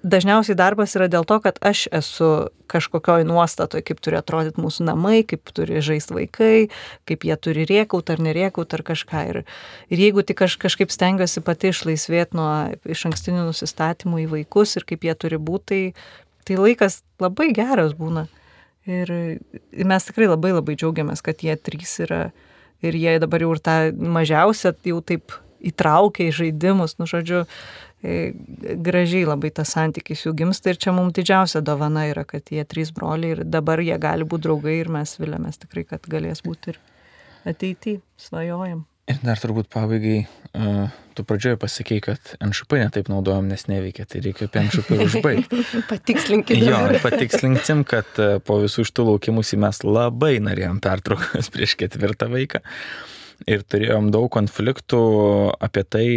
dažniausiai darbas yra dėl to, kad aš esu kažkokioj nuostatoje, kaip turi atrodyti mūsų namai, kaip turi žaisti vaikai, kaip jie turi rėkaut ar nerėkaut ar kažką. Ir, ir jeigu tik aš kažkaip stengiuosi pati išlaisvėti nuo iš ankstinių nusistatymų į vaikus ir kaip jie turi būti, tai, tai laikas labai geras būna. Ir mes tikrai labai labai džiaugiamės, kad jie trys yra ir jie dabar jau ir tą mažiausią jau taip įtraukia į žaidimus, nu žodžiu, e, gražiai labai tas santykis jų gimsta ir čia mums didžiausia dovana yra, kad jie trys broliai ir dabar jie gali būti draugai ir mes vilėmės tikrai, kad galės būti ir ateityje, svajojam. Ir dar turbūt pabaigai, uh, tu pradžioje pasakėjai, kad NŠP netaip naudojam, nes neveikia, tai reikia apie NŠP užbaigti. <laughs> Patikslinkime. Jo, patikslinksim, kad uh, po visų šitų laukimusi mes labai norėjom pertraukos <laughs> prieš ketvirtą vaiką. Uh, ir turėjom daug konfliktų apie tai,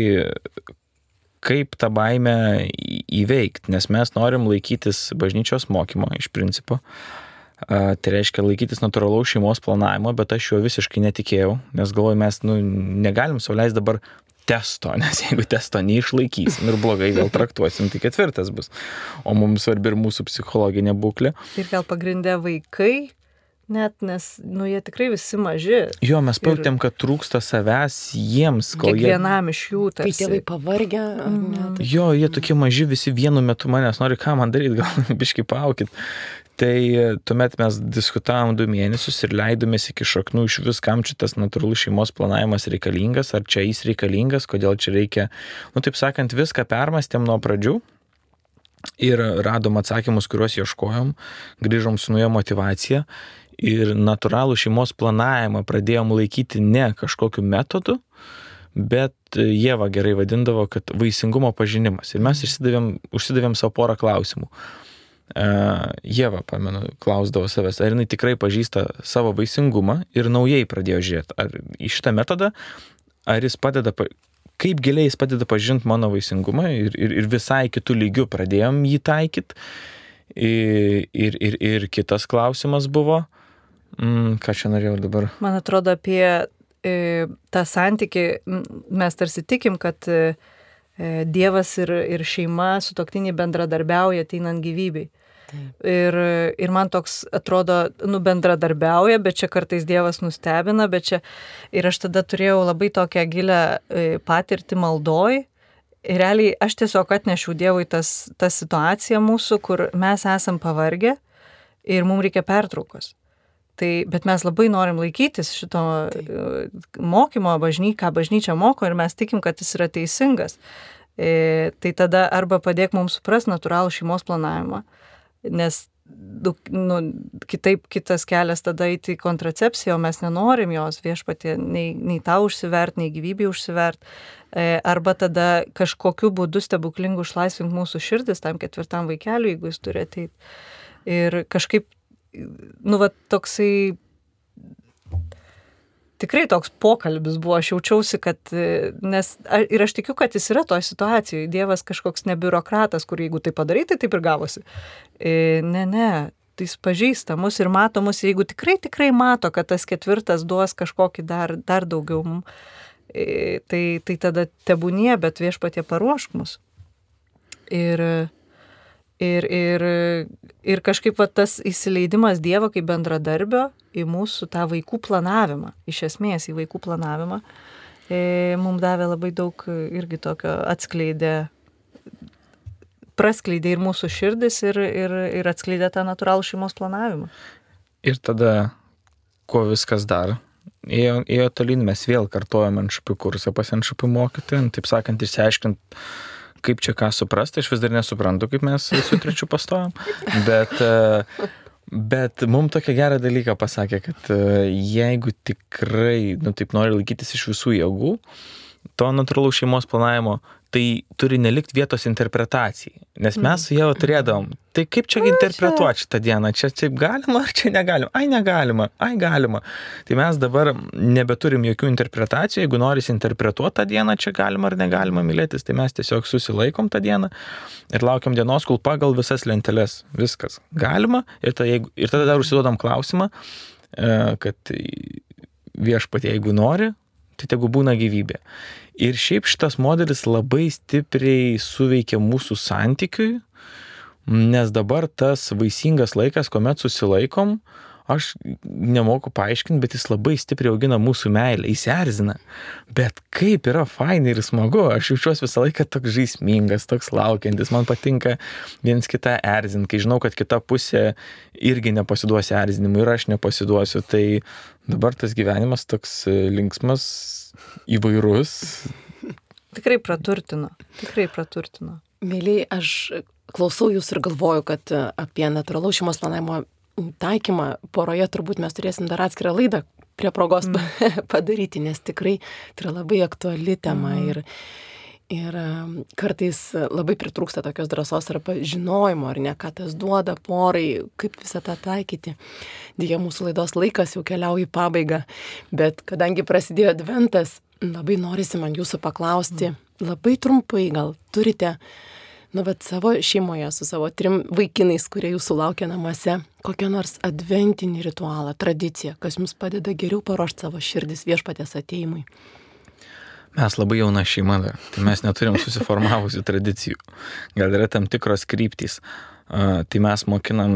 kaip tą baimę įveikti, nes mes norim laikytis bažnyčios mokymo iš principo. Tai reiškia laikytis natūralaus šeimos planavimo, bet aš juo visiškai netikėjau, nes galvoju, mes nu, negalim sauliais dabar testo, <laughs> nes jeigu testo neišlaikysim ir blogai vėl traktuosim, tai ketvirtas bus. O mums svarbi ir mūsų psichologinė būklė. Ir gal pagrindė vaikai, Net, nes, nu, jie tikrai visi maži. Jo, mes pajutėm, ir... kad trūksta savęs jiems, kol jie... Kiekvienam iš jų tai. Kai tėvai pavargę. Mm. Tai... Jo, jie tokie maži visi vienu metu manęs nori, ką man daryti, gal <laughs> biški paukit. Tai tuomet mes diskutavom du mėnesius ir leidomės iki šaknų iš vis, kam čia tas natūralus šeimos planavimas reikalingas, ar čia jis reikalingas, kodėl čia reikia, nu taip sakant, viską permastėm nuo pradžių, ir radom atsakymus, kuriuos ieškojom, grįžom su nauja motivacija ir natūralų šeimos planavimą pradėjom laikyti ne kažkokiu metodu, bet Jėva gerai vadindavo, kad vaisingumo pažinimas. Ir mes išsidavėm, užsidavėm savo porą klausimų. Uh, Jėva, pamenu, klausdavo savęs, ar jinai tikrai pažįsta savo vaisingumą ir naujai pradėjo žiūrėti, ar į šitą metodą, ar jis padeda, kaip giliai jis padeda pažinti mano vaisingumą ir, ir, ir visai kitų lygių pradėjom jį taikyti. Ir, ir, ir, ir kitas klausimas buvo, Mm, ką čia norėjau dabar? Man atrodo, apie e, tą santyki mes tarsi tikim, kad e, e, Dievas ir, ir šeima su toktiniai bendradarbiauja ateinant gyvybei. Taip. Ir, ir man toks atrodo, nu, bendradarbiauja, bet čia kartais Dievas nustebina, bet čia ir aš tada turėjau labai tokią gilę e, patirtį maldoj. Ir realiai aš tiesiog atnešiau Dievui tas, tą situaciją mūsų, kur mes esam pavargę ir mums reikia pertraukos. Tai, bet mes labai norim laikytis šito Taip. E, mokymo, bažny, ką bažnyčia moko ir mes tikim, kad jis yra teisingas. E, tai tada arba padėk mums suprasti natūralų šeimos planavimą, nes nu, kitaip kitas kelias tada eiti į kontracepciją, o mes nenorim jos viešpatė nei, nei tau užsivert, nei gyvybė užsivert. E, arba tada kažkokiu būdu stebuklingu išlaisvink mūsų širdis tam ketvirtam vaikeliui, jeigu jis turi ateiti. Ir kažkaip nu, va, toksai tikrai toks pokalbis buvo, aš jaučiausi, kad, nes ir aš tikiu, kad jis yra toje situacijoje, Dievas kažkoks ne biurokratas, kur jeigu tai padarai, tai taip ir gavosi. E, ne, ne, tai jis pažįsta mus ir mato mus, jeigu tikrai, tikrai mato, kad tas ketvirtas duos kažkokį dar, dar daugiau mums, e, tai, tai tada tebūnie, bet viešpatie paruošk mus. Ir Ir, ir, ir kažkaip va, tas įsileidimas Dievo kaip bendradarbio į mūsų tą vaikų planavimą, iš esmės į vaikų planavimą, e, mums davė labai daug irgi tokio atskleidė, praskleidė ir mūsų širdis ir, ir, ir atskleidė tą natūralų šeimos planavimą. Ir tada, kuo viskas dar, ėjo, ėjo tolyn, mes vėl kartuojame ant šapių kursą pas ant šapių mokytojų, taip sakant, išsiaiškint, kaip čia ką suprasti, aš vis dar nesuprantu, kaip mes su trečiu pastojam, bet, e, bet mums tokia gerą dalyką pasakė, kad e, jeigu tikrai, nu taip nori laikytis iš visų jėgų, to natūralaus šeimos planavimo, tai turi nelikti vietos interpretacijai. Nes mes su Jėva turėdavom, tai kaip čia interpretuoti šitą dieną, čia taip galima ar čia negalima, ai negalima, ai galima. Tai mes dabar nebeturim jokių interpretacijų, jeigu norisi interpretuoti tą dieną, čia galima ar negalima mylėtis, tai mes tiesiog susilaikom tą dieną ir laukiam dienos, kol pagal visas lenteles viskas galima ir, ta, jeigu, ir tada dar užsiduodam klausimą, e, kad viešpatie, jeigu nori, tai tegu būna gyvybė. Ir šiaip šitas modelis labai stipriai suveikia mūsų santykiui, nes dabar tas vaisingas laikas, kuomet susilaikom, aš nemoku paaiškinti, bet jis labai stipriai augina mūsų meilę, jis erzina. Bet kaip yra fainai ir smagu, aš jaučiuosi visą laiką toks žaismingas, toks laukiantis, man patinka viens kitą erzinti, kai žinau, kad kita pusė irgi nepasiduos erzinimui ir aš nepasiduosiu. Tai dabar tas gyvenimas toks linksmas, įvairus. Tikrai praturtino, tikrai praturtino. Mėlyje, aš klausau jūs ir galvoju, kad apie natūralaus šeimos planavimo taikymą poroje turbūt mes turėsim dar atskirą laidą prie progos mm. <laughs> padaryti, nes tikrai tai yra labai aktuali tema mm. ir, ir kartais labai pritrūksta tokios drąsos arba žinojimo, ar ne, ką tas duoda porai, kaip visą tą taikyti. Dėja, mūsų laidos laikas jau keliauja į pabaigą, bet kadangi prasidėjo adventas, labai norisi man jūsų paklausti, mm. labai trumpai gal turite nu, bet savo šeimoje su savo trim vaikinais, kurie jūsų laukia namuose, kokią nors adventinį ritualą, tradiciją, kas jums padeda geriau paruošti savo širdis viešpatės ateimui. Mes labai jauna šeima dar, tai mes neturim susiformavusių tradicijų. Gal yra tam tikros kryptys. Tai mes mokinam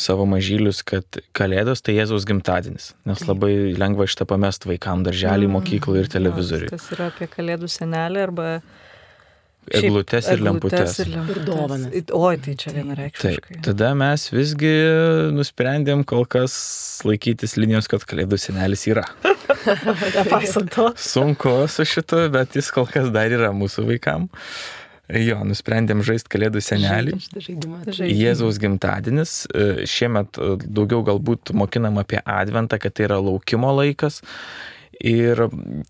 savo mažylius, kad Kalėdos tai Jėzaus gimtadienis, nes labai lengva šitą pamest vaikam darželį, mm, mokyklą ir televizorių. Tas yra apie Kalėdų senelį arba Eglutes ir lemputes. Ir, ir dovanas. Oi, tai čia vienareikšmiškai. Taip, tada mes visgi nusprendėm kol kas laikytis linijos, kad kalėdų senelis yra. <laughs> Nepaisant to. Sunku su šitu, bet jis kol kas dar yra mūsų vaikam. Jo, nusprendėm žaisti kalėdų senelį. Jėzaus gimtadienis. Šiemet daugiau galbūt mokinam apie adventą, kad tai yra laukimo laikas. Ir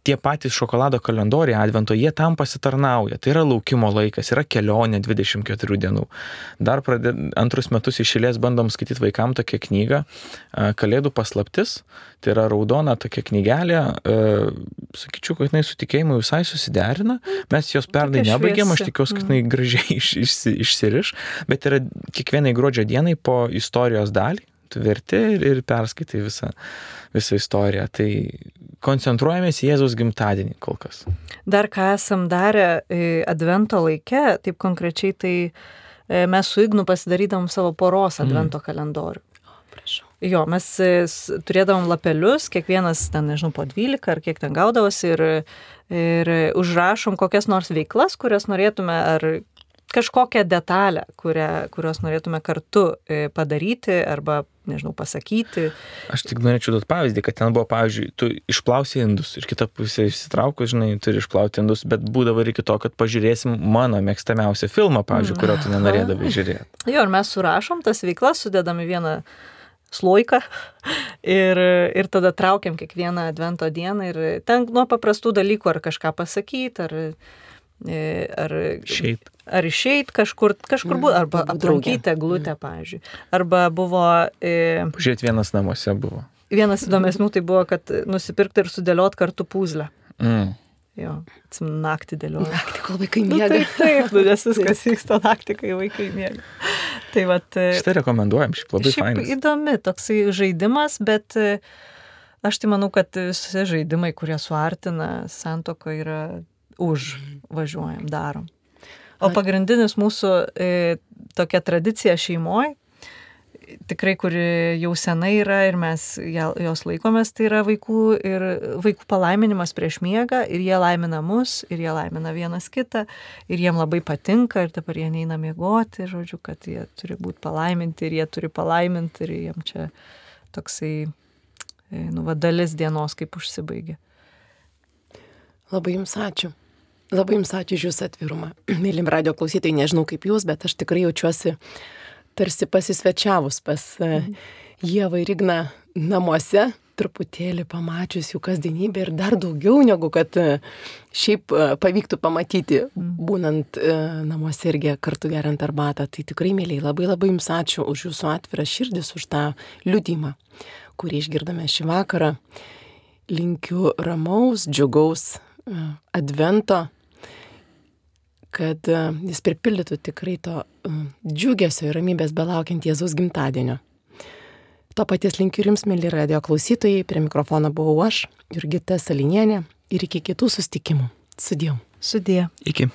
tie patys šokolado kalendoriai advento, jie tam pasitarnauja. Tai yra laukimo laikas, yra kelionė 24 dienų. Dar pradė, antrus metus išėlės bandom skaityti vaikam tokią knygą Kalėdų paslaptis. Tai yra raudona tokia knygelė. Sakyčiau, kad jinai su tikėjimu visai susiderina. Mes jos pernai nebaigėm, aš tikiuosi, kad jinai mm. gražiai <laughs> iš, iš, išsiriš. Bet yra kiekvienai gruodžio dienai po istorijos dalį. Tu verti ir, ir perskaitai visą, visą istoriją. Tai koncentruojamės į Jėzaus gimtadienį kol kas. Dar ką esam darę e, advento laike, taip konkrečiai, tai e, mes su Ignu pasidarydavom savo poros mhm. advento mm. kalendorių. Prašau. Jo, mes e, turėdavom lapelius, kiekvienas ten, nežinau, po 12 ar kiek ten gaudavosi ir, ir užrašom kokias nors veiklas, kurias norėtume, ar kažkokią detalę, kurią, kurios norėtume kartu e, padaryti arba, nežinau, pasakyti. Aš tik norėčiau duoti pavyzdį, kad ten buvo, pavyzdžiui, tu išplausi indus ir kita pusė išsitraukus, žinai, turi išplauti indus, bet būdavo ir iki to, kad pažiūrėsim mano mėgstamiausią filmą, pavyzdžiui, kurio tu nenorėdavai žiūrėti. Jo, ir mes surašom tas veiklas, sudedam į vieną sloiką ir, ir tada traukiam kiekvieną advento dieną ir ten nuo paprastų dalykų ar kažką pasakyti, ar ar išeit. Ar išeit kažkur, kažkur mm, buvo, arba aplankyti glutę, mm. pavyzdžiui. Arba buvo... E, Pažiūrėti vienas namuose buvo. Vienas įdomesnių tai buvo, kad nusipirkti ir sudėlioti kartu puzlę. Mm. Jo, naktį dėlioju. Naktį, kol vaikai miega. Nu, taip, taip, nu, nes viskas vyksta naktį, kai vaikai miega. Tai vat, e, Šitą rekomenduojam, šiaip labai šiaip fainas. Įdomi toksai žaidimas, bet e, aš tai manau, kad visi žaidimai, kurie suartina santoko, yra už važiuojam, darom. O pagrindinis mūsų e, tokia tradicija šeimoje tikrai, kuri jau senai yra ir mes jos laikomės, tai yra vaikų ir vaikų palaiminimas prieš miegą ir jie laimina mus, ir jie laimina vienas kitą, ir jiem labai patinka, ir dabar jie neina miegoti, žodžiu, kad jie turi būti palaiminti ir jie turi palaiminti ir jiem čia toksai, e, nu, va, dalis dienos kaip užsibaigė. Labai jums ačiū. Labai jums ačiū už jūsų atvirumą. <clears throat> Mylim radio klausytojai, nežinau kaip jūs, bet aš tikrai jaučiuosi tarsi pasisvečiavus pas mhm. Jėvą ir Igną namuose, truputėlį pamačius jų kasdienybę ir dar daugiau negu kad e, šiaip e, pavyktų pamatyti, mhm. būnant namuose irgi kartu geriant arbatą. Tai tikrai, mėlyai, labai labai jums ačiū už jūsų atvirą širdis, už tą liudymą, kurį išgirdome šį vakarą. Linkiu ramaus, džiugaus advento kad e, jis pripildytų tikrai to e, džiugesio ir ramybės belaukiant Jėzaus gimtadienio. To paties linkiu ir jums, mėly radio klausytojai, prie mikrofono buvau aš, Jurgita Salinienė ir iki kitų sustikimų. Sudėjau. Sudėjau. Iki.